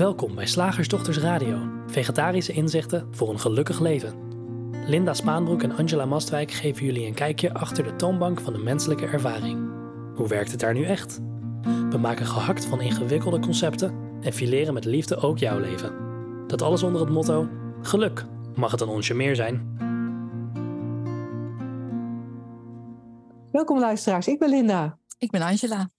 Welkom bij Slagersdochters Radio, vegetarische inzichten voor een gelukkig leven. Linda Spaanbroek en Angela Mastwijk geven jullie een kijkje achter de toonbank van de menselijke ervaring. Hoe werkt het daar nu echt? We maken gehakt van ingewikkelde concepten en fileren met liefde ook jouw leven. Dat alles onder het motto: geluk mag het een onsje meer zijn. Welkom luisteraars, ik ben Linda. Ik ben Angela.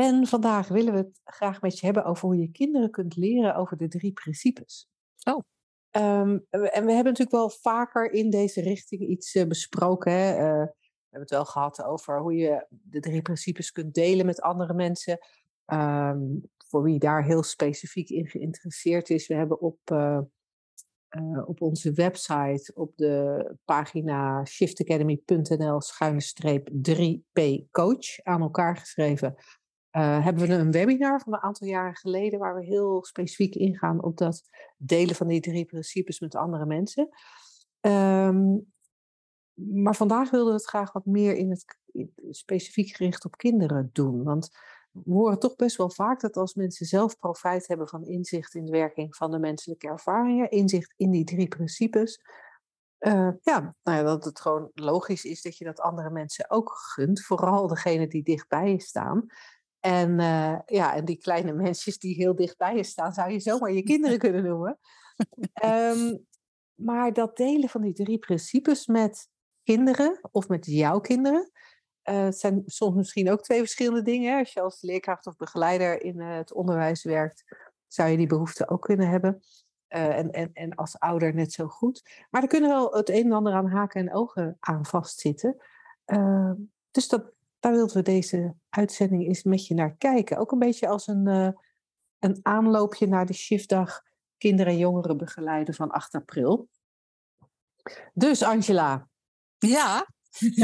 En vandaag willen we het graag met je hebben over hoe je kinderen kunt leren over de drie principes. Oh. Ehm, en we hebben natuurlijk wel vaker in deze richting iets uh, besproken. Hè? Uh, we hebben het wel gehad over hoe je de drie principes kunt delen met andere mensen. Um, voor wie daar heel specifiek in geïnteresseerd is. We hebben op, uh, op onze website, op de pagina shiftacademy.nl schuine 3p coach aan elkaar geschreven uh, hebben we een webinar van een aantal jaren geleden waar we heel specifiek ingaan op dat delen van die drie principes met andere mensen. Um, maar vandaag wilden we het graag wat meer in het specifiek gericht op kinderen doen. Want we horen toch best wel vaak dat als mensen zelf profijt hebben van inzicht in de werking van de menselijke ervaringen, inzicht in die drie principes, uh, ja, nou ja, dat het gewoon logisch is dat je dat andere mensen ook gunt. Vooral degene die dichtbij je staan. En, uh, ja, en die kleine mensjes die heel dichtbij je staan, zou je zomaar je kinderen kunnen noemen. Um, maar dat delen van die drie principes met kinderen of met jouw kinderen, uh, zijn soms misschien ook twee verschillende dingen. Als je als leerkracht of begeleider in uh, het onderwijs werkt, zou je die behoefte ook kunnen hebben. en, en, en als ouder net zo goed. Maar er kunnen wel het een en ander aan haken en ogen aan vastzitten. Ehm, dus dat, daar wilden we deze uitzending eens met je naar kijken. Ook een beetje als een, uh, een aanloopje naar de shiftdag kinderen en jongeren begeleiden van 8 april. Dus Angela. Ja.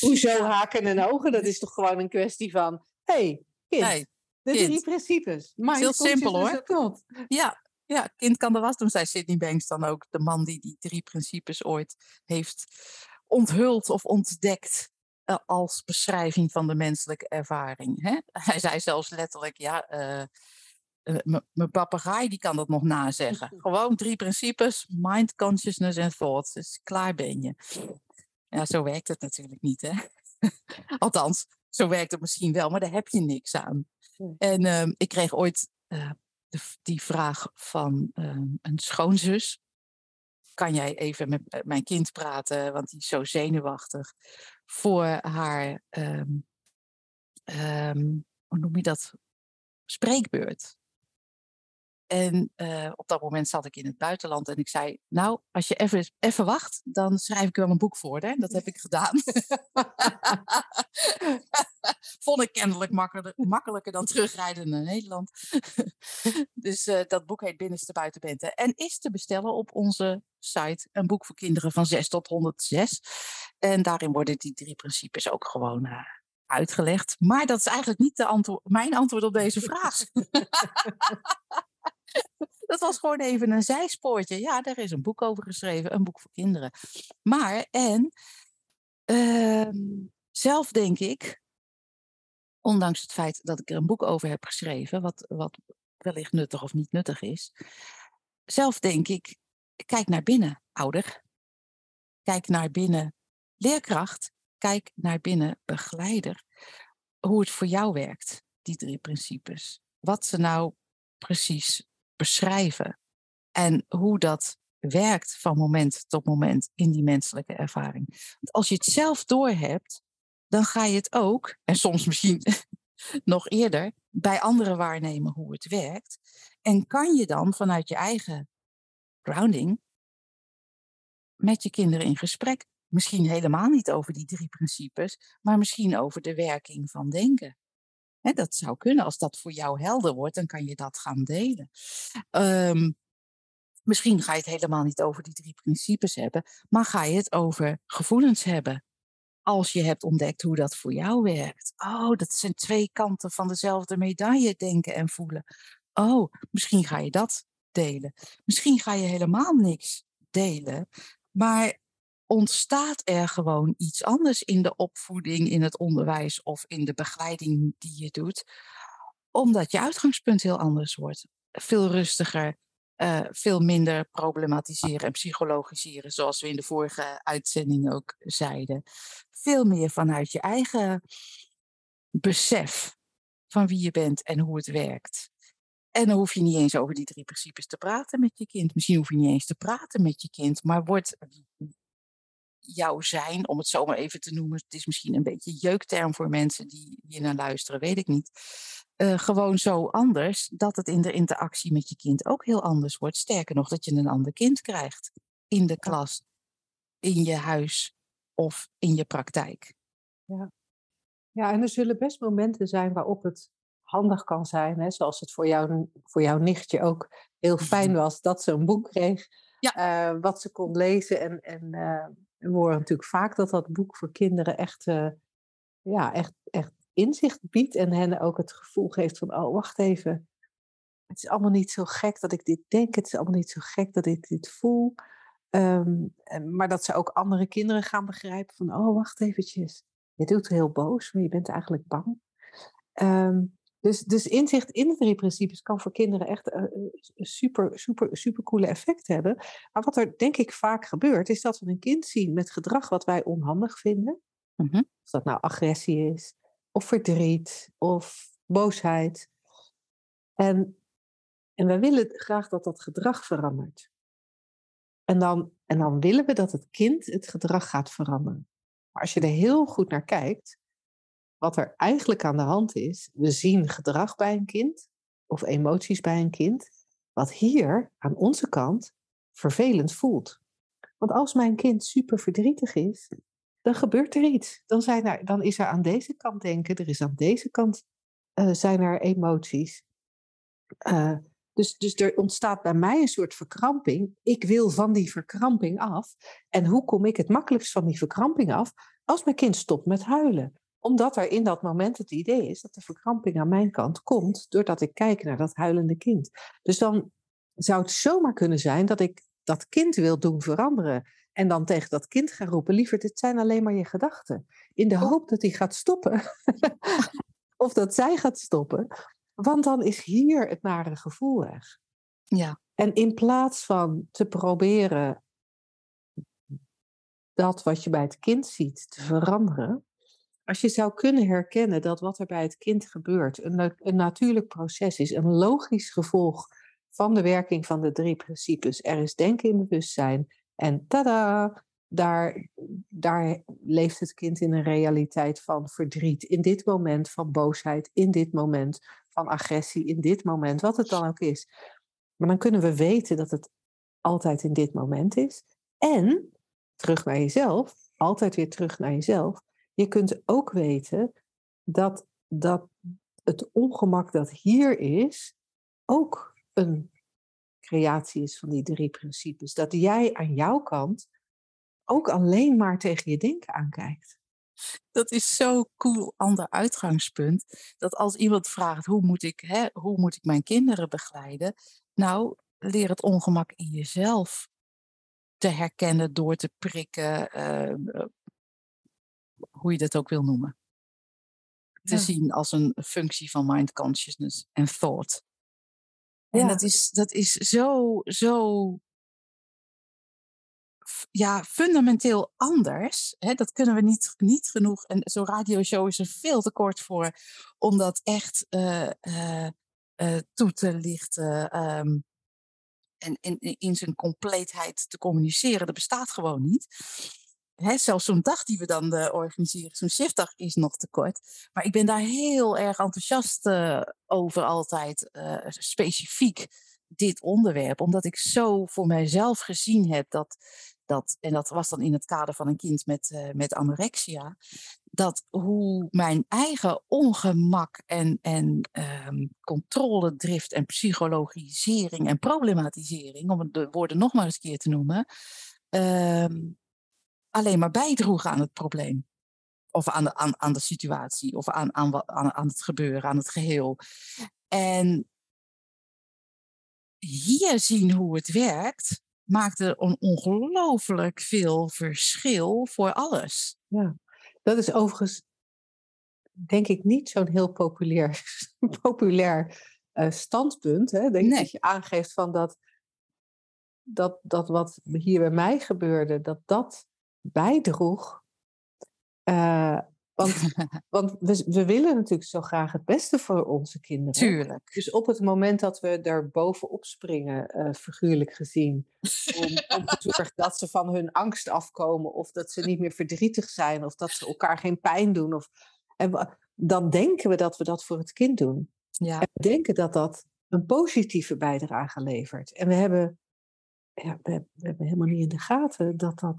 Hoezo haken en ogen? Dat is toch gewoon een kwestie van, hey, kind, hey, de kind. drie principes. Maar heel simpel hoor. Ja, ja, kind kan de was doen, zei Sidney Banks dan ook. De man die die drie principes ooit heeft onthuld of ontdekt uh, als beschrijving van de menselijke ervaring. Hè? Hij zei zelfs letterlijk, ja, uh, uh, mijn papegaai die kan dat nog nazeggen. Gewoon drie principes, mind, consciousness en thought. Dus klaar ben je. Ja, zo werkt het natuurlijk niet, hè. Althans, zo werkt het misschien wel, maar daar heb je niks aan. En ehm, ik kreeg ooit de, die vraag van ehm, een schoonzus kan jij even met eh, mijn kind praten, want die is zo zenuwachtig, voor haar, um, um, hoe noem je dat, spreekbeurt. En uh, op dat moment zat ik in het buitenland en ik zei, nou, als je even, even wacht, dan schrijf ik wel een boek voor. Hè? Dat heb ik gedaan. Vond ik kennelijk makkelijker, dan terugrijden naar Nederland. dus uh, dat boek heet Binnenste Buitenbente en is te bestellen op onze site. Een boek voor kinderen van 6 tot 106. En daarin worden die drie principes ook gewoon uh, uitgelegd. Maar dat is eigenlijk niet de mijn antwoord op deze vraag. dat was gewoon even een zijspoortje. Ja, daar is een boek over geschreven, een boek voor kinderen. Maar, en uh, zelf denk ik, ondanks het feit dat ik er een boek over heb geschreven, wat, wat wellicht nuttig of niet nuttig is, zelf denk ik, kijk naar binnen, ouder. Kijk naar binnen, leerkracht. Kijk naar binnen, begeleider. Hoe het voor jou werkt, die drie principes. Wat ze nou precies beschrijven. En hoe dat werkt van moment tot moment in die menselijke ervaring. Want als je het zelf doorhebt, dan ga je het ook, en soms misschien nog eerder, bij anderen waarnemen hoe het werkt. En kan je dan vanuit je eigen grounding met je kinderen in gesprek. Misschien helemaal niet over die drie principes, maar misschien over de werking van denken dat zou kunnen. Als dat voor jou helder wordt, dan kan je dat gaan delen. Um, misschien ga je het helemaal niet over die drie principes hebben, maar ga je het over gevoelens hebben. Als je hebt ontdekt hoe dat voor jou werkt. Oh, dat zijn twee kanten van dezelfde medaille, denken en voelen. Oh, misschien ga je dat delen. Misschien ga je helemaal niks delen, maar ontstaat er gewoon iets anders in de opvoeding, in het onderwijs of in de begeleiding die je doet. Omdat je uitgangspunt heel anders wordt. Veel rustiger, uh, veel minder problematiseren en psychologiseren, zoals we in de vorige uitzending ook zeiden. Veel meer vanuit je eigen besef van wie je bent en hoe het werkt. En dan hoef je niet eens over die drie principes te praten met je kind. Misschien hoef je niet eens te praten met je kind, maar wordt jouw zijn, om het zo maar even te noemen, het is misschien een beetje jeukterm voor mensen die hier naar luisteren, weet ik niet. Uh, gewoon zo anders dat het in de interactie met je kind ook heel anders wordt. Sterker nog, dat je een ander kind krijgt in de klas, in je huis of in je praktijk. Ja, ja en er zullen best momenten zijn waarop het handig kan zijn, hè, zoals het voor, jou, voor jouw nichtje ook heel fijn mhm. was dat ze een boek kreeg, ja. uh, wat ze kon lezen. En, en uh, we horen natuurlijk vaak dat dat boek voor kinderen echt, ja, echt, echt inzicht biedt en hen ook het gevoel geeft van, oh wacht even, het is allemaal niet zo gek dat ik dit denk, het is allemaal niet zo gek dat ik dit voel. Um, maar dat ze ook andere kinderen gaan begrijpen van, oh wacht eventjes, je doet heel boos, maar je bent eigenlijk bang. Um, dus, dus inzicht in de drie principes kan voor kinderen echt een super, super, super coole effect hebben. Maar wat er denk ik vaak gebeurt, is dat we een kind zien met gedrag wat wij onhandig vinden. Mm Of dat nou agressie is, of verdriet, of boosheid. En, en wij willen graag dat dat gedrag verandert. En dan, en dan willen we dat het kind het gedrag gaat veranderen. Maar als je er heel goed naar kijkt, wat er eigenlijk aan de hand is, we zien gedrag bij een kind of emoties bij een kind, wat hier aan onze kant vervelend voelt. Want als mijn kind super verdrietig is, dan gebeurt er iets. Dan, zijn er, dan is er aan deze kant denken, er is aan deze kant uh, zijn er emoties. Uh, dus, dus er ontstaat bij mij een soort verkramping. Ik wil van die verkramping af. En hoe kom ik het makkelijkst van die verkramping af? Als mijn kind stopt met huilen omdat er in dat moment het idee is dat de verkramping aan mijn kant komt doordat ik kijk naar dat huilende kind. Dus dan zou het zomaar kunnen zijn dat ik dat kind wil doen veranderen. En dan tegen dat kind ga roepen: liever, dit zijn alleen maar je gedachten. In de hoop dat hij gaat stoppen. of dat zij gaat stoppen. Want dan is hier het nare gevoel weg. Ja. En in plaats van te proberen dat wat je bij het kind ziet te veranderen, als je zou kunnen herkennen dat wat er bij het kind gebeurt een, een natuurlijk proces is, een logisch gevolg van de werking van de drie principes. Er is denken in bewustzijn en tada, daar, daar leeft het kind in een realiteit van verdriet. In dit moment van boosheid, in dit moment van agressie, in dit moment, wat het dan ook is. Maar dan kunnen we weten dat het altijd in dit moment is. En terug naar jezelf, altijd weer terug naar jezelf. Je kunt ook weten dat, dat het ongemak dat hier is, ook een creatie is van die drie principes. Dat jij aan jouw kant ook alleen maar tegen je denken aankijkt. Dat is zo cool, ander uitgangspunt. Dat als iemand vraagt hoe moet ik, hè, hoe moet ik mijn kinderen begeleiden? Nou, leer het ongemak in jezelf te herkennen door te prikken, uh, hoe je dat ook wil noemen. Te zien als een functie van mind consciousness en thought. En dat is, dat is zo, zo ja, fundamenteel anders. Hè? Dat kunnen we niet, niet genoeg. En zo'n radioshow is er veel te kort voor om dat echt uh, uh, uh, toe te lichten. Um, en in, in zijn compleetheid te communiceren. Dat bestaat gewoon niet hè, zelfs zo'n dag die we dan uh, organiseren, zo'n shiftdag, is nog te kort. Maar ik ben daar heel erg enthousiast uh, over altijd, uh, specifiek dit onderwerp. Omdat ik zo voor mijzelf gezien heb dat, dat en dat was dan in het kader van een kind met, met anorexia, dat hoe mijn eigen ongemak en, en um, controledrift en psychologisering en problematisering, om de woorden nog maar eens een keer te noemen, um, alleen maar bijdroegen aan het probleem. Of aan de, aan, aan de situatie, of aan, aan, aan, aan het gebeuren, aan het geheel. En hier zien hoe het werkt, maakt er een ongelooflijk veel verschil voor alles. Ja, dat is overigens denk ik niet zo'n heel populair, populair uh, standpunt. Hè? Denk nee. dat je aangeeft van dat, dat, dat wat hier bij mij gebeurde, dat dat bijdroeg. Uh, want, want we, we, willen natuurlijk zo graag het beste voor onze kinderen. Tuurlijk. Dus op het moment dat we er bovenop springen, uh, figuurlijk gezien, om, om te zorgen dat ze van hun angst afkomen, of dat ze niet meer verdrietig zijn, of dat ze elkaar geen pijn doen, of, en, dan denken we dat we dat voor het kind doen. Ja. En we denken dat dat een positieve bijdrage levert. En we hebben, ja, we, we hebben helemaal niet in de gaten dat dat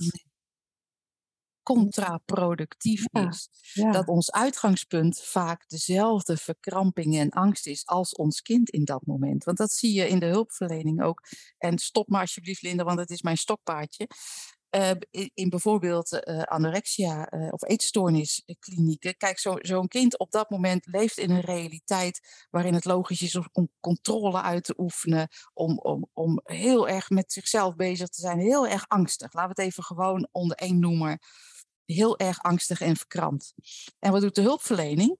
contraproductief is. Dat ons uitgangspunt vaak dezelfde verkramping en angst is als ons kind in dat moment. Want dat zie je in de hulpverlening ook. En stop maar alsjeblieft, Linda, want het is mijn stokpaardje. Uh, in, bijvoorbeeld uh, anorexia uh, of eetstoornisklinieken. Kijk, zo'n zo kind op dat moment leeft in een realiteit waarin het logisch is om controle uit te oefenen, om, om, om heel erg met zichzelf bezig te zijn, heel erg angstig. Laten we het even gewoon onder één noemer heel erg angstig en verkrampt. En wat doet de hulpverlening?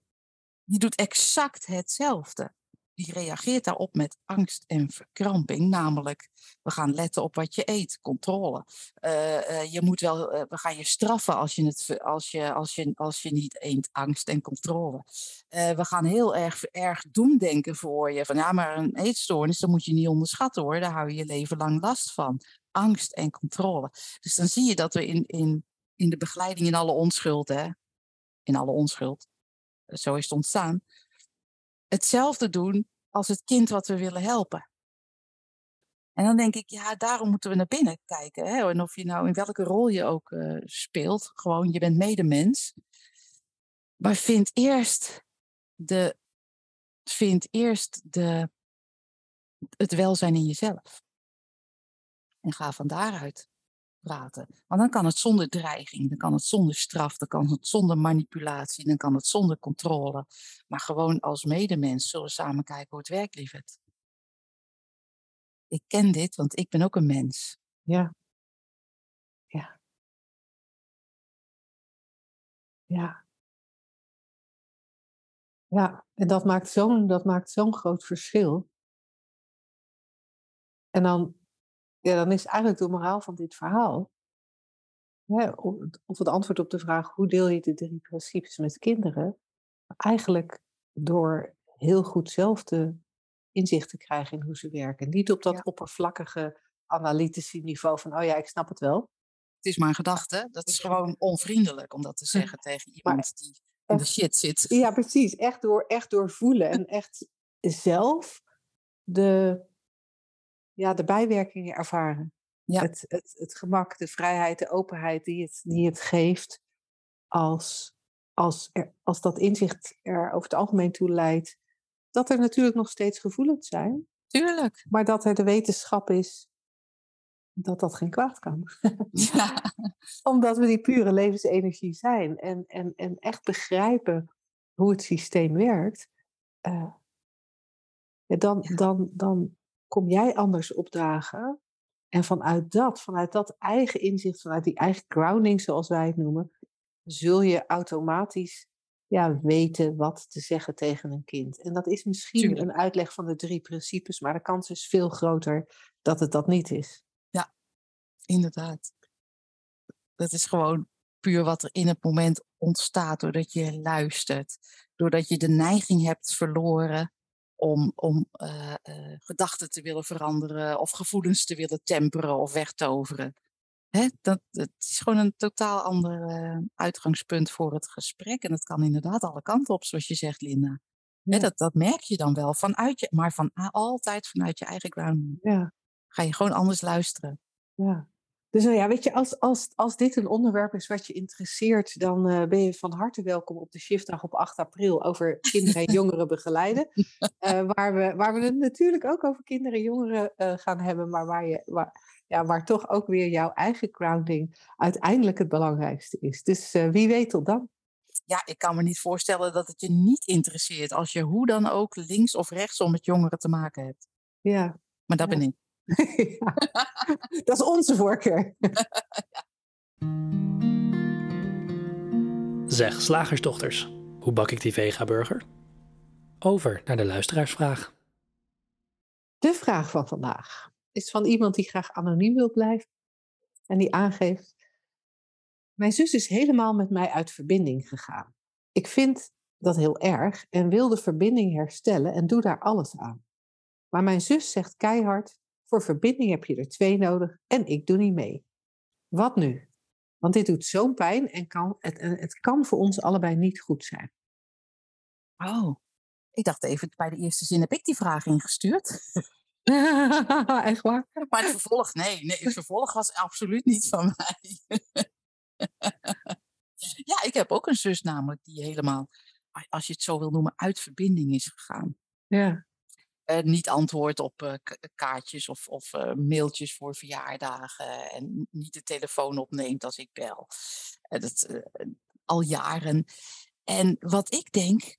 Die doet exact hetzelfde. Die reageert daarop met angst en verkramping. Namelijk, we gaan letten op wat je eet, controle. Uh, uh, je moet wel, uh, we gaan je straffen als je, het, als je, als je, als je niet eet, angst en controle. we gaan heel erg, erg doemdenken voor je. Van ja, maar een eetstoornis, dat moet je niet onderschatten hoor. Daar hou je je leven lang last van. Angst en controle. Dus dan zie je dat we in, in in de begeleiding in alle onschuld, hè? in alle onschuld, zo is het ontstaan, hetzelfde doen als het kind wat we willen helpen. En dan denk ik, ja, daarom moeten we naar binnen kijken. Hè? En of je nou in welke rol je ook uh, speelt, gewoon je bent medemens. Maar vind eerst, de, vind eerst de, het welzijn in jezelf. En ga van daaruit praten. Want dan kan het zonder dreiging, dan kan het zonder straf, dan kan het zonder manipulatie, dan kan het zonder controle. Maar gewoon als medemens zullen we samen kijken hoe het werkt, lieverd. Ik ken dit, want ik ben ook een mens. Ja. Ja. Ja. Ja, en dat maakt zo'n zo'n groot verschil. En dan ja, dan is eigenlijk de moraal van dit verhaal, hè, of het antwoord op de vraag hoe deel je de drie principes met kinderen, eigenlijk door heel goed zelf de inzicht te krijgen in hoe ze werken. Niet op dat oppervlakkige analytische niveau van, oh ja, ik snap het wel. Het is maar een gedachte. Dat is gewoon onvriendelijk om dat te zeggen tegen iemand die in de shit zit. Ja, precies. Echt door, echt door voelen en echt zelf de, ja, de bijwerkingen ervaren. Ja. Het, het, het gemak, de vrijheid, de openheid die het, die het geeft als, als, er, als dat inzicht er over het algemeen toe leidt. Dat er natuurlijk nog steeds gevoelens zijn. Tuurlijk. Maar dat er de wetenschap is dat dat geen kwaad kan. Ja. Omdat we die pure levensenergie zijn en, en, en echt begrijpen hoe het systeem werkt. Uh, dan, dan, dan, kom jij anders opdagen. En vanuit dat, vanuit dat eigen inzicht, vanuit die eigen grounding, zoals wij het noemen, zul je automatisch ja, weten wat te zeggen tegen een kind. En dat is misschien een uitleg van de drie principes, maar de kans is veel groter dat het dat niet is. Ja, inderdaad. Dat is gewoon puur wat er in het moment ontstaat, doordat je luistert, doordat je de neiging hebt verloren om, om uh, uh, gedachten te willen veranderen of gevoelens te willen temperen of wegtoveren. Hè? Dat, het is gewoon een totaal ander uh, uitgangspunt voor het gesprek. En dat kan inderdaad alle kanten op, zoals je zegt, Linda. Ja. Hè, dat, dat merk je dan wel vanuit je, maar van altijd vanuit je eigen ground. Ja. Ga je gewoon anders luisteren. Ja. Dus nou ja, weet je, als, als, als dit een onderwerp is wat je interesseert, dan uh, ben je van harte welkom op de shiftdag op 8 april over kinderen en jongeren begeleiden. Uh, waar, we, waar we het natuurlijk ook over kinderen en jongeren uh, gaan hebben, maar waar, je, waar, ja, waar toch ook weer jouw eigen grounding uiteindelijk het belangrijkste is. Dus wie weet tot dan. Ja, ik kan me niet voorstellen dat het je niet interesseert als je hoe dan ook links of rechtsom met jongeren te maken hebt. Ja. Maar dat ja. ben ik. dat is onze voorkeur. Zeg, slagersdochters. Hoe bak ik die vega-burger? Over naar de luisteraarsvraag. De vraag van vandaag is van iemand die graag anoniem wil blijven en die aangeeft: Mijn zus is helemaal met mij uit verbinding gegaan. Ik vind dat heel erg en wil de verbinding herstellen en doe daar alles aan. Maar mijn zus zegt keihard: Voor verbinding heb je er twee nodig en ik doe niet mee. Wat nu? Want dit doet zo'n pijn en kan, het, het kan voor ons allebei niet goed zijn. Oh, ik dacht even, bij de eerste zin heb ik die vraag ingestuurd. Echt waar? Maar het vervolg, nee, nee, het vervolg was absoluut niet van mij. ja, ik heb ook een zus namelijk die helemaal, als je het zo wil noemen, uit verbinding is gegaan. Ja. Uh, niet antwoordt op uh, kaartjes of, of mailtjes voor verjaardagen. En niet de telefoon opneemt als ik bel. dat, al jaren. En wat ik denk,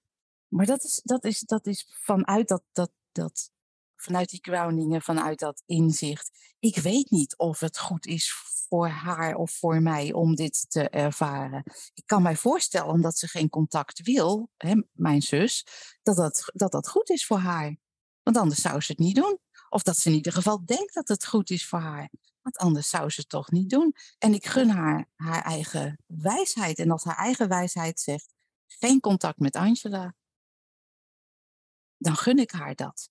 maar dat is, dat is, dat is vanuit dat, dat, dat vanuit die groundingen, vanuit dat inzicht. Ik weet niet of het goed is voor haar of voor mij om dit te ervaren. Ik kan mij voorstellen, omdat ze geen contact wil, hè, mijn zus, dat dat, dat dat goed is voor haar. Want anders zou ze het niet doen. Of dat ze in ieder geval denkt dat het goed is voor haar. Want anders zou ze het toch niet doen. En ik gun haar haar eigen wijsheid. En als haar eigen wijsheid zegt: geen contact met Angela, dan gun ik haar dat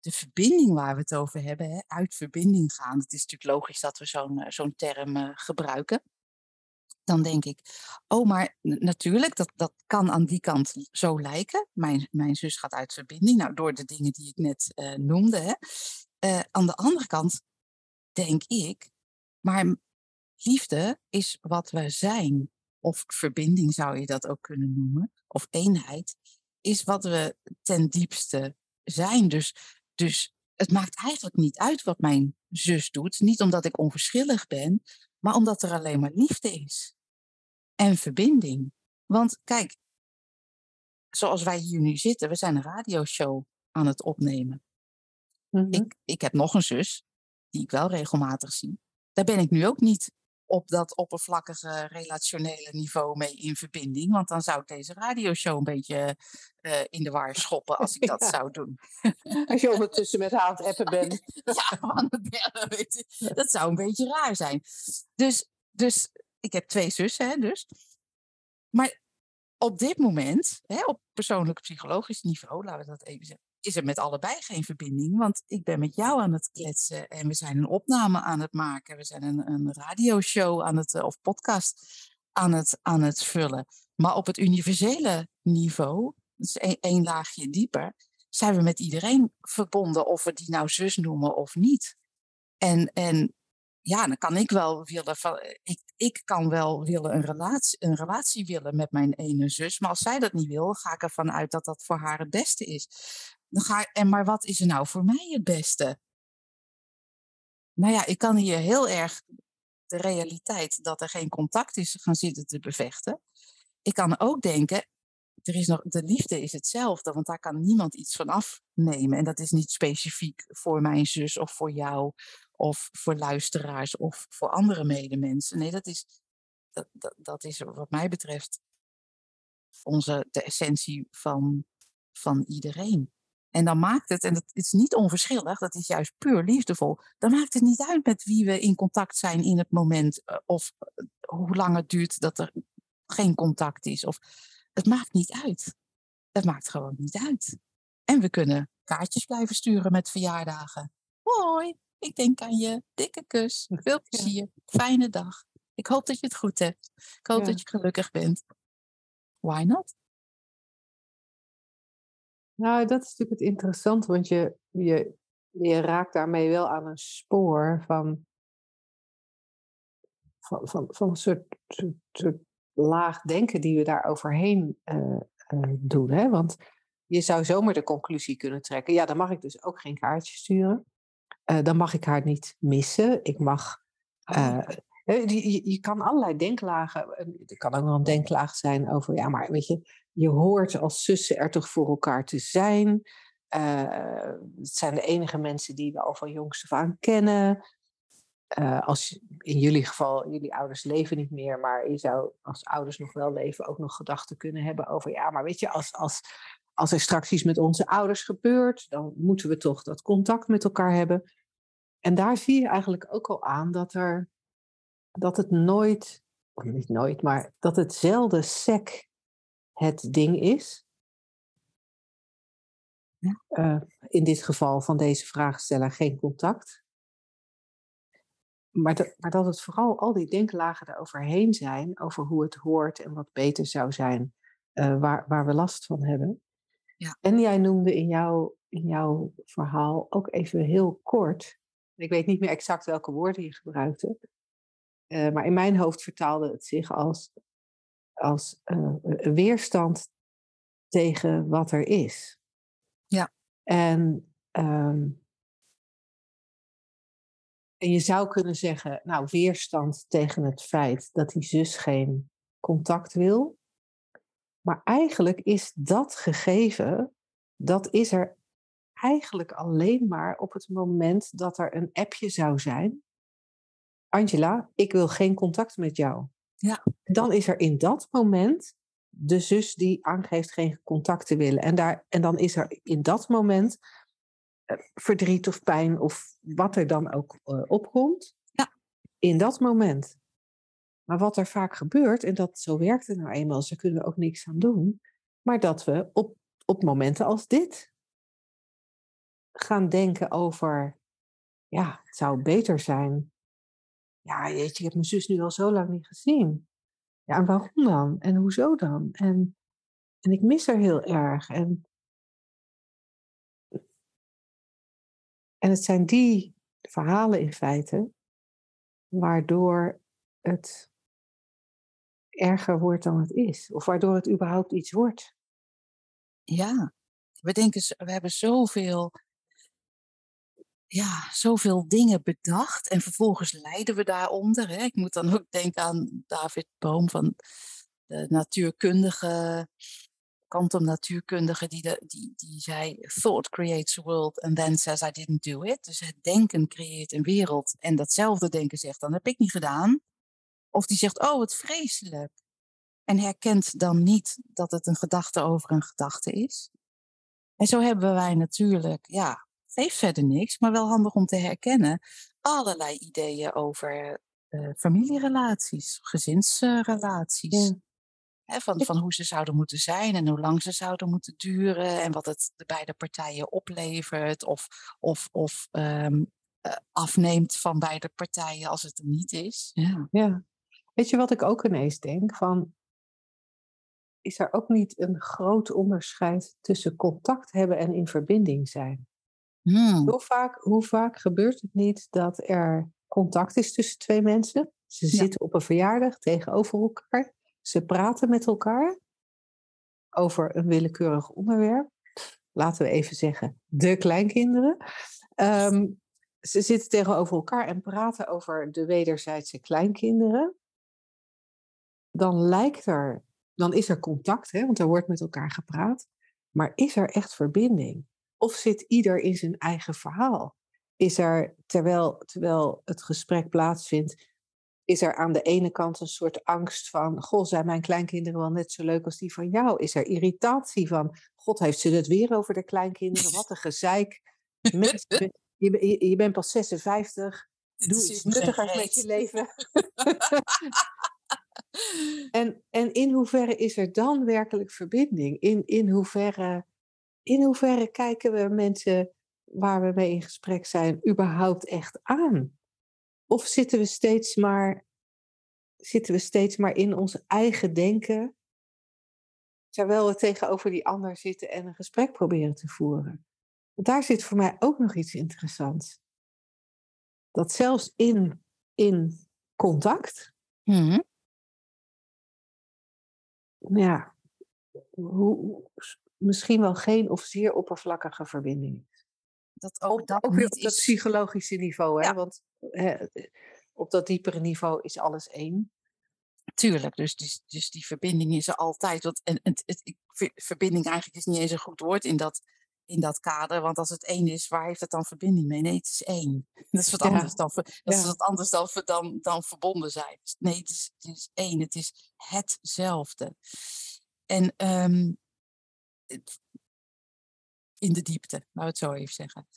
de verbinding waar we het over hebben, hè, uit verbinding gaan. Het is natuurlijk logisch dat we zo'n eh, zo'n term uh, gebruiken. Dan denk ik, oh, maar natuurlijk, dat, dat kan aan die kant zo lijken. Mijn, mijn zus gaat uit verbinding, nou, door de dingen die ik net uh, noemde. Hè. aan de andere kant denk ik, maar liefde is wat we zijn. Of verbinding zou je dat ook kunnen noemen. Of eenheid is wat we ten diepste zijn. Dus dus het maakt eigenlijk niet uit wat mijn zus doet. Niet omdat ik onverschillig ben, maar omdat er alleen maar liefde is. En verbinding. Want kijk, zoals wij hier nu zitten, we zijn een radioshow aan het opnemen. ik, Mhm. ik heb nog een zus, die ik wel regelmatig zie. Daar ben ik nu ook niet op dat oppervlakkige relationele niveau mee in verbinding. Want dan zou ik deze radioshow een beetje uh, in de war schoppen als ik dat Ja. zou doen. Als je ondertussen met haar aan het appen bent. ja, van het derde, weet je. dat zou een beetje raar zijn. Dus, dus ik heb twee zussen, hè, dus. Maar op dit moment, hè, op persoonlijk psychologisch niveau, laten we dat even zeggen, is er met allebei geen verbinding. Want ik ben met jou aan het kletsen en we zijn een opname aan het maken. We zijn een, een radioshow aan het, eh, of podcast aan het, aan het vullen. Maar op het universele niveau, dus één, laagje dieper, zijn we met iedereen verbonden, of we die nou zus noemen of niet. En, en ja, dan kan ik wel willen, van, eh, ik, ik kan wel willen een relatie, een relatie willen met mijn ene zus, maar als zij dat niet wil, ga ik ervan uit dat dat voor haar het beste is. Dan ga, en maar wat is er nou voor mij het beste? Nou ja, ik kan hier heel erg de realiteit dat er geen contact is gaan zitten te bevechten. Ik kan ook denken, er is nog, de liefde is hetzelfde, want daar kan niemand iets van afnemen. En dat is niet specifiek voor mijn zus of voor jou of voor luisteraars of voor andere medemensen. Nee, dat is, dat, dat, dat is wat mij betreft onze, de essentie van, van iedereen. En dan maakt het, en dat is niet onverschillig, dat is juist puur liefdevol. Dan maakt het niet uit met wie we in contact zijn in het moment. eh, Of eh, hoe lang het duurt dat er geen contact is. Of, het maakt niet uit. Het maakt gewoon niet uit. En we kunnen kaartjes blijven sturen met verjaardagen. Hoi, ik denk aan je. Dikke kus. Veel plezier. Fijne dag. Ik hoop dat je het goed hebt. Ik hoop Ja. dat je gelukkig bent. Why not? Nou, dat is natuurlijk het interessante, want je, je, je raakt daarmee wel aan een spoor van, van, van, van een soort, soort, soort laag denken die we daar overheen eh, eh, doen. Hè? Want je zou zomaar de conclusie kunnen trekken, ja, dan mag ik dus ook geen kaartje sturen. Eh, dan mag ik haar niet missen. Ik mag. Oh. eh, je, je- kan allerlei denklagen. eh, Er kan ook wel een denklaag zijn over, ja, maar weet je, je hoort als zussen er toch voor elkaar te zijn. Het zijn de enige mensen die we al van jongs af aan kennen. uh, als in jullie geval, jullie ouders leven niet meer, maar je zou als ouders nog wel leven ook nog gedachten kunnen hebben over, ja, maar weet je, als, als, als er straks iets met onze ouders gebeurt, dan moeten we toch dat contact met elkaar hebben. En daar zie je eigenlijk ook al aan dat, er, dat het nooit, of niet nooit, maar dat het zelden sec het ding is. Uh, in dit geval van deze vraagsteller geen contact. Maar, dat, maar dat het vooral al die denklagen eroverheen zijn, over hoe het hoort en wat beter zou zijn, uh, waar, waar we last van hebben. Ja. En jij noemde in, jou, in jouw verhaal ook even heel kort, ik weet niet meer exact welke woorden je gebruikte, uh, maar in mijn hoofd vertaalde het zich als, als uh, weerstand tegen wat er is. Ja. En um, en je zou kunnen zeggen, nou, weerstand tegen het feit dat die zus geen contact wil. Maar eigenlijk is dat gegeven, dat is er eigenlijk alleen maar op het moment dat er een appje zou zijn. Angela, ik wil geen contact met jou. Ja. Dan is er in dat moment de zus die aangeeft geen contact te willen. En, daar, en dan is er in dat moment eh, verdriet of pijn of wat er dan ook uh, opkomt, ja. in dat moment. Maar wat er vaak gebeurt, en dat zo werkt het nou eenmaal, ze kunnen er ook niks aan doen, maar dat we op, op momenten als dit gaan denken over, ja, het zou beter zijn. Ja, jeetje, ik heb mijn zus nu al zo lang niet gezien. Ja, en waarom dan? En hoezo dan? En, en ik mis haar heel erg. En En het zijn die verhalen in feite waardoor het erger wordt dan het is. Of waardoor het überhaupt iets wordt. Ja, we denken, we hebben zoveel, ja, zoveel dingen bedacht en vervolgens lijden we daaronder. Hè. Ik moet dan ook denken aan David Boom van de natuurkundige quantum natuurkundige die, de, die, die zei: Thought creates a world and then says I didn't do it. Dus het denken creëert een wereld en datzelfde denken zegt: dan heb ik niet gedaan. Of die zegt: Oh, wat vreselijk. En herkent dan niet dat het een gedachte over een gedachte is. En zo hebben wij natuurlijk, ja, geeft verder niks, maar wel handig om te herkennen, allerlei ideeën over uh, familierelaties, gezinsrelaties. Ja van, van hoe ze zouden moeten zijn en hoe lang ze zouden moeten duren en wat het de beide partijen oplevert of, of, of um, afneemt van beide partijen als het er niet is. Ja. ja. Weet je wat ik ook ineens denk? Van, is er ook niet een groot onderscheid tussen contact hebben en in verbinding zijn? Hmm. Hoe, vaak, hoe vaak gebeurt het niet dat er contact is tussen twee mensen? Ze zitten op een verjaardag tegenover elkaar. Ze praten met elkaar over een willekeurig onderwerp. Laten we even zeggen, de kleinkinderen. Ehm, ze zitten tegenover elkaar en praten over de wederzijdse kleinkinderen. Dan lijkt er, dan is er contact, hè, want er wordt met elkaar gepraat. Maar is er echt verbinding? Of zit ieder in zijn eigen verhaal? Is er, terwijl, terwijl het gesprek plaatsvindt, is er aan de ene kant een soort angst van, goh, zijn mijn kleinkinderen wel net zo leuk als die van jou? Is er irritatie van, god, heeft ze het weer over de kleinkinderen? Wat een gezeik. Je, je, bent pas 56, doe iets nuttigers met je leven. en, en in hoeverre is er dan werkelijk verbinding? In, in, hoeverre, in hoeverre kijken we mensen waar we mee in gesprek zijn überhaupt echt aan? Of zitten we steeds maar, zitten we steeds maar in ons eigen denken, terwijl we tegenover die ander zitten en een gesprek proberen te voeren? Want daar zit voor mij ook nog iets interessants. Dat zelfs in, in contact, mm ja, hoe, misschien wel geen of zeer oppervlakkige verbinding is. Dat ook, dat ook niet op dat psychologische niveau, hè? Ja. Want hè, op dat diepere niveau is alles één. Tuurlijk, dus, dus, dus die verbinding is er altijd. Want, en, en het, ik, verbinding eigenlijk is niet eens een goed woord in dat, in dat kader. Want als het één is, waar heeft het dan verbinding mee? Nee, het is één. Dat is wat Ja. anders dan, dat is wat anders dan, dan, dan verbonden zijn. Nee, het is, het is één. Het is hetzelfde. En ehm, in de diepte, laten we het zo even zeggen.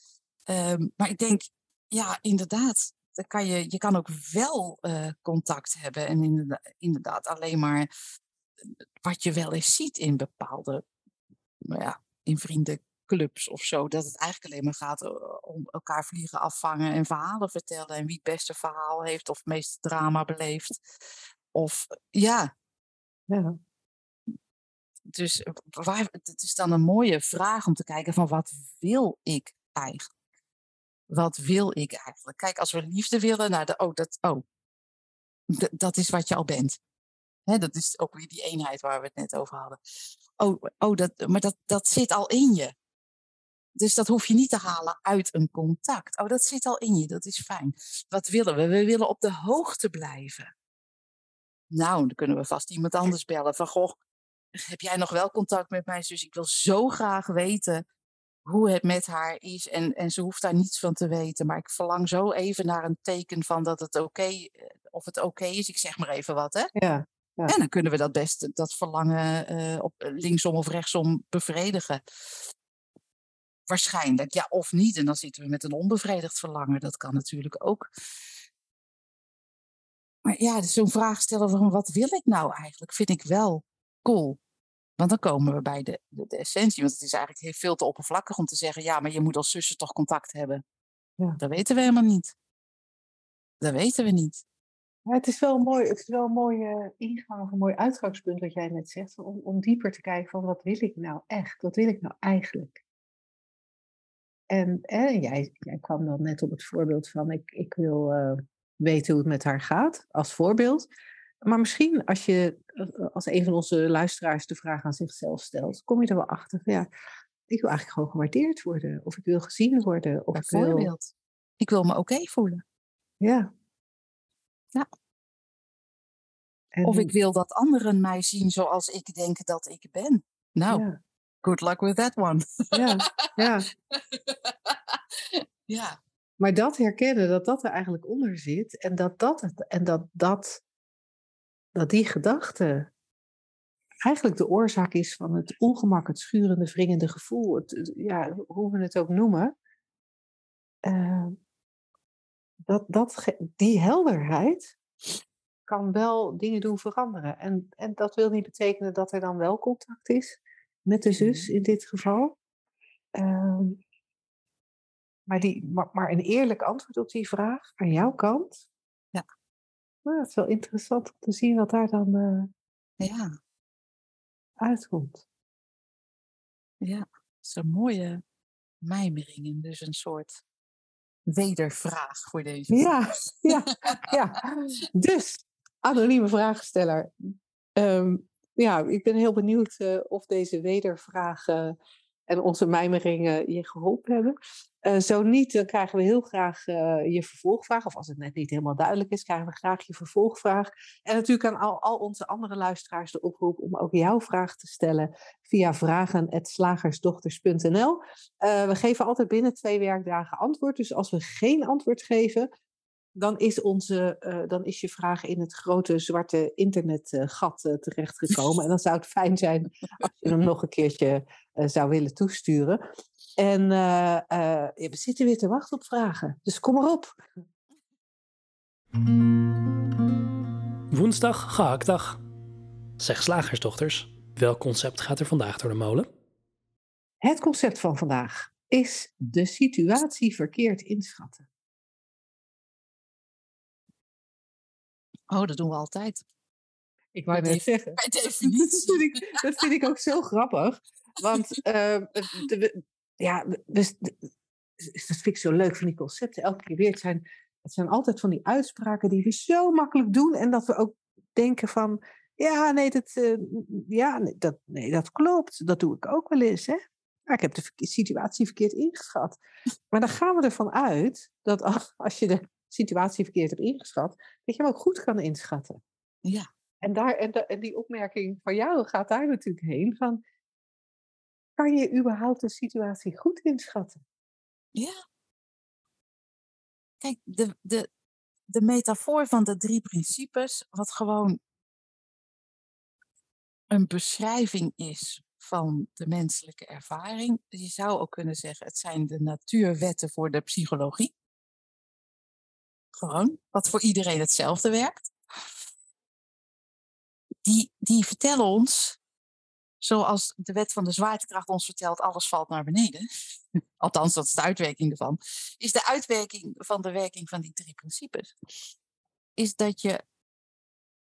Ehm, maar ik denk, ja, inderdaad. Dan kan je, je kan ook wel eh, contact hebben. En inderdaad, alleen maar eh, wat je wel eens ziet in bepaalde, nou ja, in vriendenclubs of zo. Dat het eigenlijk alleen maar gaat eh, om elkaar vliegen afvangen en verhalen vertellen. En wie het beste verhaal heeft of het meeste drama beleeft. Of ja, Ja. Dus eh, waar, het is dan een mooie vraag om te kijken van wat wil ik eigenlijk? Wat wil ik eigenlijk? Kijk, als we liefde willen, nou, de, oh, dat, oh, dat is wat je al bent. Hè, dat is ook weer die eenheid waar we het net over hadden. Oh, oh dat, maar dat, dat zit al in je. Dus dat hoef je niet te halen uit een contact. Oh, dat zit al in je, dat is fijn. Wat willen we? We willen op de hoogte blijven. Nou, dan kunnen we vast iemand anders bellen. Van, goh, heb jij nog wel contact met mijn zus? Ik wil zo graag weten hoe het met haar is. En, en ze hoeft daar niets van te weten. Maar ik verlang zo even naar een teken van dat het oké eh, of het oké is. Ik zeg maar even wat, hè? Ja. Ja. En dan kunnen we dat best, dat verlangen eh, op, linksom of rechtsom bevredigen. Waarschijnlijk, ja, of niet. En dan zitten we met een onbevredigd verlangen. Dat kan natuurlijk ook. Maar ja, dus zo'n vraag stellen van wat wil ik nou eigenlijk, vind ik wel cool. Want dan komen we bij de, de, de essentie. Want het is eigenlijk heel veel te oppervlakkig om te zeggen, ja, maar je moet als zussen toch contact hebben. Ja. Dat weten we helemaal niet. Dat weten we niet. Ja, het is wel een mooi, het is wel een mooie ingang of een mooi uitgangspunt wat jij net zegt. Om, om dieper te kijken van wat wil ik nou echt? Wat wil ik nou eigenlijk? En, en jij, jij kwam dan net op het voorbeeld van ik, ik wil eh, weten hoe het met haar gaat, als voorbeeld. Maar misschien als je eh, als een van onze luisteraars de vraag aan zichzelf stelt, kom je er wel achter ja, ik wil eigenlijk gewoon gewaardeerd worden. Of ik wil gezien worden. Of ik wil. Ik wil me oké voelen. ja. Ja. En, Of ik wil dat anderen mij zien zoals ik denk dat ik ben. Nou, ja, good luck with that one. ja, ja. ja, Maar dat herkennen, dat dat er eigenlijk onder zit en dat dat, het, en dat, dat, dat die gedachte eigenlijk de oorzaak is van het ongemak, het schurende, wringende gevoel, het, ja, hoe we het ook noemen, eh, dat, dat, die helderheid kan wel dingen doen veranderen. En, en dat wil niet betekenen dat er dan wel contact is met de zus in dit geval. Ehm, maar, die, maar, maar een eerlijk antwoord op die vraag aan jouw kant. Nou, het is wel interessant om te zien wat daar dan eh, ja, uitkomt. ja. Dat is een mooie mijmering en dus een soort wedervraag voor deze Ja, ja, ja. Dus, anonieme vraagsteller. Ehm, ja, ik ben heel benieuwd eh, of deze wedervragen en onze mijmeringen je geholpen hebben. Eh, zo niet, dan krijgen we heel graag eh, je vervolgvraag. Of als het net niet helemaal duidelijk is, krijgen we graag je vervolgvraag. En natuurlijk aan al, al onze andere luisteraars de oproep om ook jouw vraag te stellen via vragen.slagersdochters.nl. Eh, we geven altijd binnen twee werkdagen antwoord. Dus als we geen antwoord geven, dan is, onze, dan is je vraag in het grote zwarte internetgat terechtgekomen. en dan zou het fijn zijn als je hem nog een keertje zou willen toesturen. En uh, we zitten weer te wachten op vragen. Dus kom maar op. Woensdag, gehaktdag. Zeg slagersdochters, welk concept gaat er vandaag door de molen? Het concept van vandaag is de situatie verkeerd inschatten. Oh, dat doen we altijd. Ik wou net zeggen. Bij Dat definitie. vind, ik, dat vind ik ook zo grappig. Want uh, de, ja, dus, dat vind ik zo leuk van die concepten. Elke keer weer. Het zijn, het zijn altijd van die uitspraken die we zo makkelijk doen. En dat we ook denken van... Ja, nee, dat, uh, ja, nee, dat, nee, dat klopt. Dat doe ik ook wel eens. Hè? Maar ik heb de situatie verkeerd ingeschat. Maar dan gaan we ervan uit dat als, je de situatie verkeerd hebt ingeschat... dat je hem ook goed kan inschatten. Ja. En, daar, en die opmerking van jou gaat daar natuurlijk heen van... kan je überhaupt een situatie goed inschatten? Ja. Kijk, de, de, de metafoor van de drie principes, wat gewoon een beschrijving is van de menselijke ervaring. Je zou ook kunnen zeggen, het zijn de natuurwetten voor de psychologie. Gewoon, wat voor iedereen hetzelfde werkt. Die, die vertellen ons, zoals de wet van de zwaartekracht ons vertelt, alles valt naar beneden. Althans, dat is de uitwerking ervan. Is de uitwerking van de werking van die drie principes. Is dat je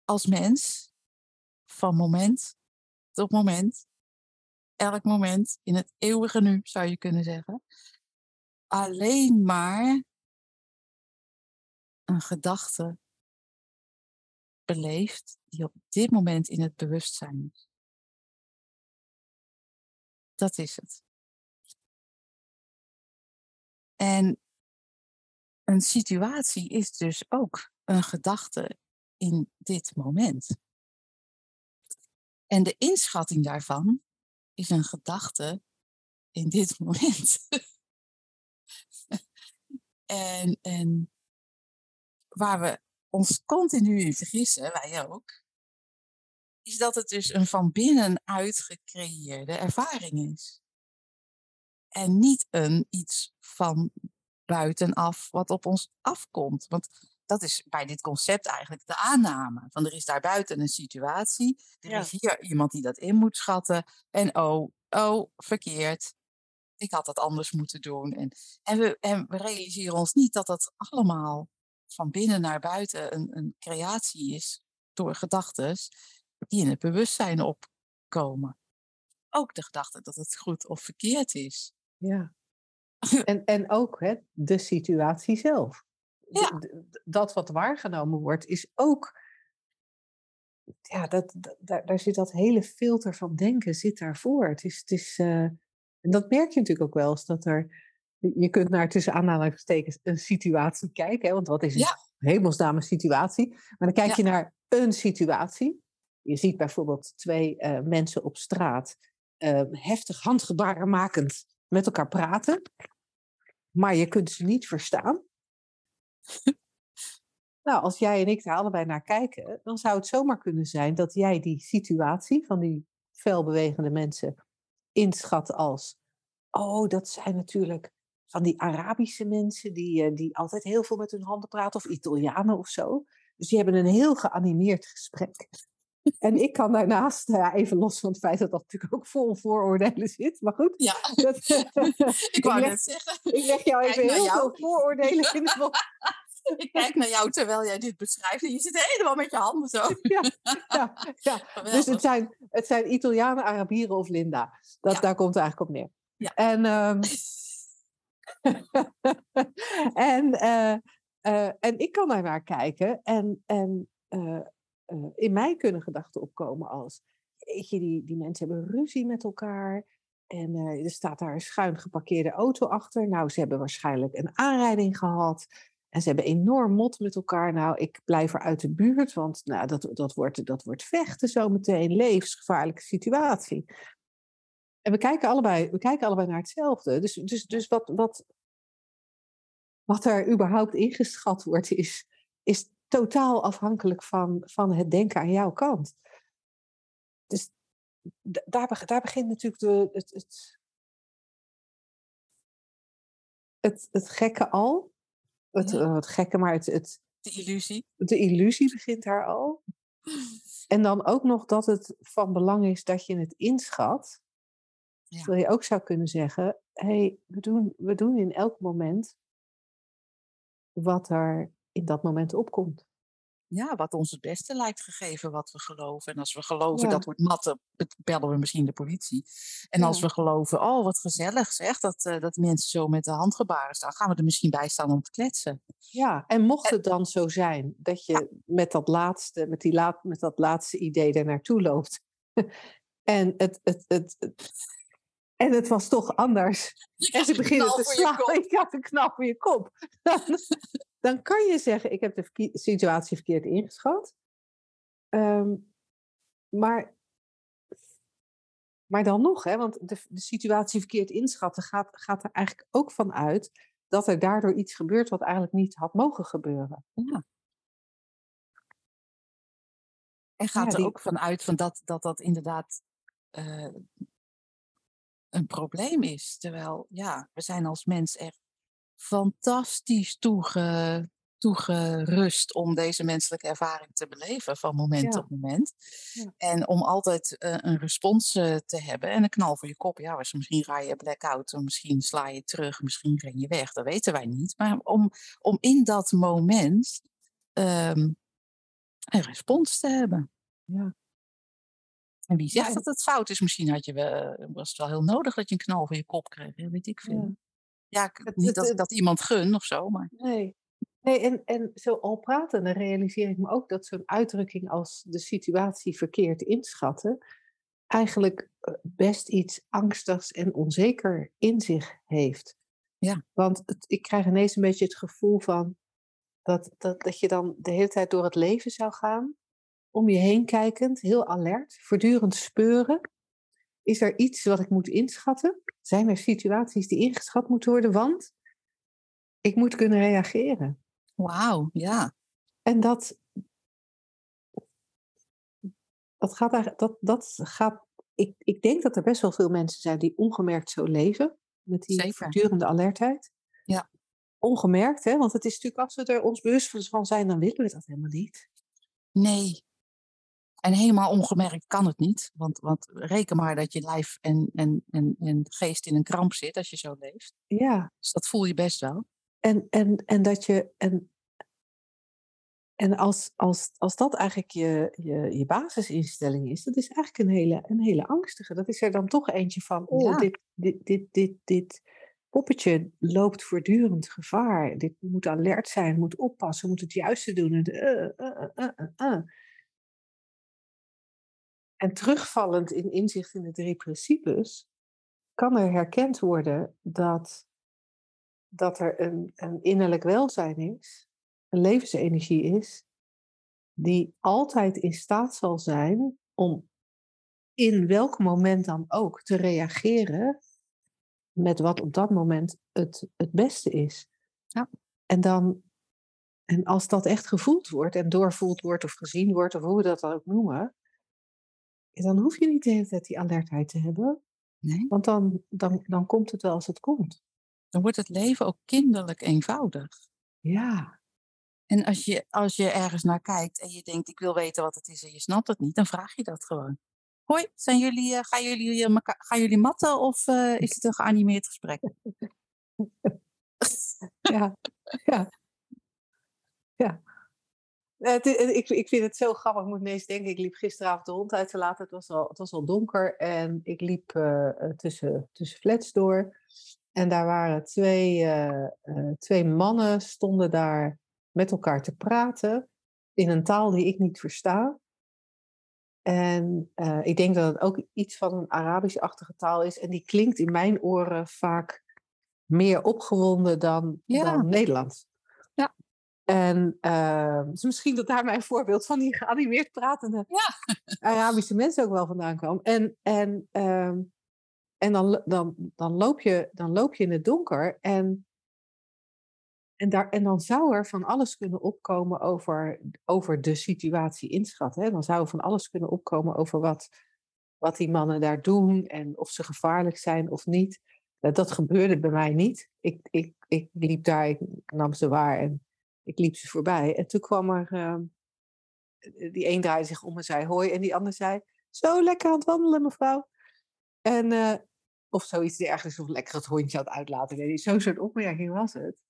als mens van moment tot moment, elk moment, in het eeuwige nu zou je kunnen zeggen, alleen maar een gedachte beleeft die op dit moment in het bewustzijn is. Dat is het. En een situatie is dus ook een gedachte in dit moment. En de inschatting daarvan is een gedachte in dit moment. en, en waar we ons continu in vergissen, wij ook, is dat het dus een van binnenuit gecreëerde ervaring is. En niet een iets van buitenaf wat op ons afkomt. Want dat is bij dit concept eigenlijk de aanname. Van er is daar buiten een situatie. Er is hier iemand die dat in moet schatten. En oh, oh, verkeerd. Ik had dat anders moeten doen. En, en, we, en we realiseren ons niet dat dat allemaal van binnen naar buiten een, een creatie is door gedachten die in het bewustzijn opkomen. Ook de gedachte dat het goed of verkeerd is. Ja. En, en ook hè, de situatie zelf. Ja. Dat wat waargenomen wordt, is ook. Ja, dat, daar, daar zit dat hele filter van denken zit daarvoor. Het is, het is, uh, en dat merk je natuurlijk ook wel eens dat er je kunt naar tussen aanhalingstekens een situatie kijken. Hè, want wat is een ja. hemelsdame situatie? Maar dan kijk je naar een situatie. Je ziet bijvoorbeeld twee uh, mensen op straat uh, heftig handgebaren makend met elkaar praten. Maar je kunt ze niet verstaan. nou, als jij en ik daar allebei naar kijken, dan zou het zomaar kunnen zijn dat jij die situatie van die felbewegende mensen inschat als: oh, dat zijn natuurlijk van die Arabische mensen die, eh, die altijd heel veel met hun handen praten, of Italianen of zo. Dus die hebben een heel geanimeerd gesprek. En ik kan daarnaast, nou ja, even los van het feit dat dat natuurlijk ook vol vooroordelen zit, maar goed. Ja, dat, ik wou net zeggen. Ik leg jou even heel jou. veel vooroordelen in de mond. Ik kijk naar jou terwijl jij dit beschrijft en je zit helemaal met je handen zo. Ja, ja, ja. dus het zijn, het zijn Italianen, Arabieren of Linda. Dat, Ja. Daar komt het eigenlijk op neer. Ja. En, ehm, en, eh, eh, en ik kan daar naar kijken en, en eh, eh, in mij kunnen gedachten opkomen als, die, die mensen hebben ruzie met elkaar en eh, er staat daar een schuin geparkeerde auto achter. Nou, ze hebben waarschijnlijk een aanrijding gehad en ze hebben enorm mot met elkaar. Nou, ik blijf er uit de buurt, want nou, dat, dat, wordt, dat wordt vechten zometeen, levensgevaarlijke situatie. En we kijken allebei, we kijken allebei naar hetzelfde. Dus, dus, dus wat, wat, wat er überhaupt ingeschat wordt, is, is totaal afhankelijk van, van het denken aan jouw kant. Dus daar, daar begint natuurlijk de, het, het, het, het gekke al. Het, Ja. eh, het gekke, maar het, het, De illusie. de illusie begint daar al. En dan ook nog dat het van belang is dat je het inschat. Ja. Terwijl je ook zou kunnen zeggen, hey, we, doen, we doen in elk moment wat er in dat moment opkomt. Ja, wat ons het beste lijkt gegeven wat we geloven. En als we geloven Ja. dat wordt matten, bellen we misschien de politie. En als we geloven, oh wat gezellig zeg, dat, eh, dat mensen zo met de handgebaren staan, gaan we er misschien bij staan om te kletsen. Ja, en mocht het dan zo zijn dat je met, dat laatste, met, die laat, met dat laatste idee er naartoe loopt. en, het, het, het, het- en het was toch anders. En ze beginnen te slaan. Ik had een knap voor je kop. Dan, dan kan je zeggen, ik heb de situatie verkeerd ingeschat. Ehm, maar Maar dan nog, hè, want de, de situatie verkeerd inschatten gaat, gaat er eigenlijk ook van uit dat er daardoor iets gebeurt wat eigenlijk niet had mogen gebeuren. Ja. En gaat Ja, er ook vanuit van dat, dat dat inderdaad eh, een probleem is. Terwijl, ja, we zijn als mens echt fantastisch toege, toegerust om deze menselijke ervaring te beleven van moment Ja. op moment. Ja. En om altijd eh, een respons eh, te hebben en een knal voor je kop. Ja, was misschien ga je blackout, of misschien sla je terug, misschien ren je weg. Dat weten wij niet. Maar om, om in dat moment ehm, een respons te hebben. Ja. En wie zegt Ja, dat het fout is? Misschien had je, wel- was het wel heel nodig dat je een knal voor je kop kreeg. Weet ik veel. Ja. Ik- Het- niet dat ik dat iemand gun of zo, maar Nee. nee en, en zo al praten, dan realiseer ik me ook dat zo'n uitdrukking als de situatie verkeerd inschatten, eigenlijk eh, best iets angstigs en onzeker in zich heeft. Ja. Want het, ik krijg ineens een beetje het gevoel van dat, dat, dat je dan de hele tijd door het leven zou gaan, om je heen kijkend, heel alert, voortdurend speuren. Is er iets wat ik moet inschatten? Zijn er situaties die ingeschat moeten worden? Want ik moet kunnen reageren. wauw, ja. En dat, dat gaat dat, dat gaat, ik, ik denk dat er best wel veel mensen zijn die ongemerkt zo leven, met die Zeker. voortdurende alertheid. Ja. Ongemerkt, hè? want het is natuurlijk als we er ons bewust van zijn, dan willen we dat helemaal niet. Nee. En helemaal ongemerkt kan het niet. Want, want reken maar dat je lijf en, en, en, en geest in een kramp zit als je zo leeft. Ja, Dus dat voel je best wel. en, en, en dat je, en, en als, als, als dat eigenlijk je, je, je basisinstelling is, dat is eigenlijk een hele, een hele angstige. Dat is er dan toch eentje van, oh, Ja. dit, dit, dit, dit, dit poppetje loopt voortdurend gevaar. Dit moet alert zijn, moet oppassen, moet het juiste doen. En, eh, eh, eh. En terugvallend in inzicht in de drie principes, kan er herkend worden dat, dat er een, een innerlijk welzijn is, een levensenergie is, die altijd in staat zal zijn om in welk moment dan ook te reageren met wat op dat moment het, het beste is. Ja. En dan, en als dat echt gevoeld wordt en doorvoeld wordt of gezien wordt, of hoe we dat dan ook noemen, dan hoef je niet de hele tijd die alertheid te hebben, Nee. want dan, dan, dan komt het wel als het komt. Dan wordt het leven ook kinderlijk eenvoudig. Ja, En als je, als je ergens naar kijkt en je denkt, ik wil weten wat het is en je snapt het niet, dan vraag je dat gewoon. Hoi, zijn jullie, eh, gaan, jullie, meka- gaan jullie matten of eh, is het een geanimeerd gesprek? ja, ja. Ja. Het i- eh, ik, ik vind het zo grappig. Ik moet ineens denken, ik liep gisteravond de hond uit te laten. Het was al, het was al donker en ik liep eh, eh, tussen, tussen flats door. En daar waren twee, twee mannen, stonden daar met elkaar te praten in een taal die ik niet versta. En ik denk dat het ook iets van een Arabisch-achtige taal is. En die klinkt in mijn oren vaak meer opgewonden dan, Ja. dan Nederlands. En eh, dus misschien dat daar mijn voorbeeld van die geanimeerd pratende Ja. Arabische mensen ook wel vandaan kwam. En, en, ehm, en dan, dan, dan, loop je, dan loop je in het donker en, en, daar, en dan zou er van alles kunnen opkomen over, over de situatie inschatten. Hè? Dan zou er van alles kunnen opkomen over wat, wat die mannen daar doen en of ze gevaarlijk zijn of niet. Dat, dat gebeurde bij mij niet. Ik, ik, ik liep daar, ik nam ze waar en ik liep ze voorbij. En toen kwam er, ehm, die een draaide zich om en zei hoi. En die ander zei, zo lekker aan het wandelen mevrouw. En, eh, of zoiets dergelijks, of lekker het hondje aan het uitlaten. Zo'n soort opmerking was het.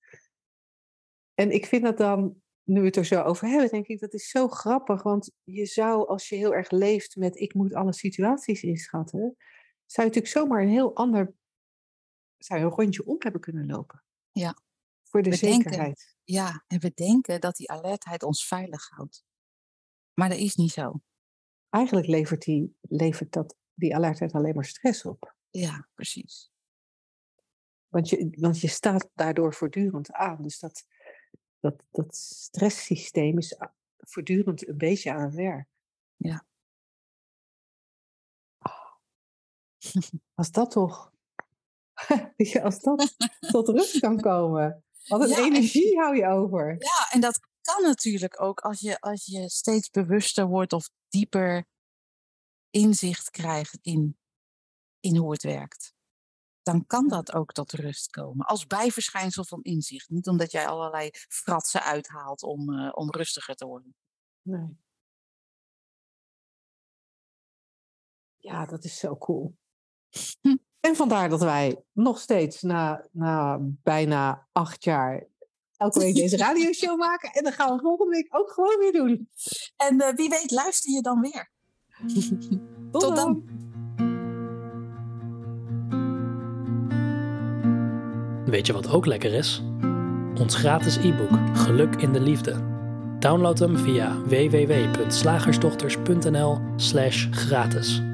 En ik vind dat dan, nu we het er zo over hebben, denk ik, dat is zo grappig. Want je zou, als je heel erg leeft met ik moet alle situaties inschatten, zou je natuurlijk zomaar een heel ander, zou je een rondje om hebben kunnen lopen. Ja. Voor de zekerheid. Ja, en we denken dat die alertheid ons veilig houdt. Maar dat is niet zo. Eigenlijk levert, die, levert dat, die alertheid alleen maar stress op. Ja, precies. Want je, want je staat daardoor voortdurend aan. Dus dat, dat, dat stresssysteem is voortdurend een beetje aan het werk. Ja. Als dat toch, als dat tot rust kan komen. Wat een Ja, en- energie hou je over. Ja, en dat kan natuurlijk ook als je, als je steeds bewuster wordt of dieper inzicht krijgt in, in hoe het werkt. Dan kan dat ook tot rust komen. Als bijverschijnsel van inzicht. Niet omdat jij allerlei fratsen uithaalt om, eh, om rustiger te worden. Nee. Ja, dat is zo cool. Hm. En vandaar dat wij nog steeds na, na bijna acht jaar elke week deze radioshow maken. En dan gaan we volgende week ook gewoon weer doen. En eh, wie weet luister je dan weer. Tot dan. Weet je wat ook lekker is? Ons gratis e-book Geluk in de Liefde. Download hem via www.slagersdochters.nl/gratis.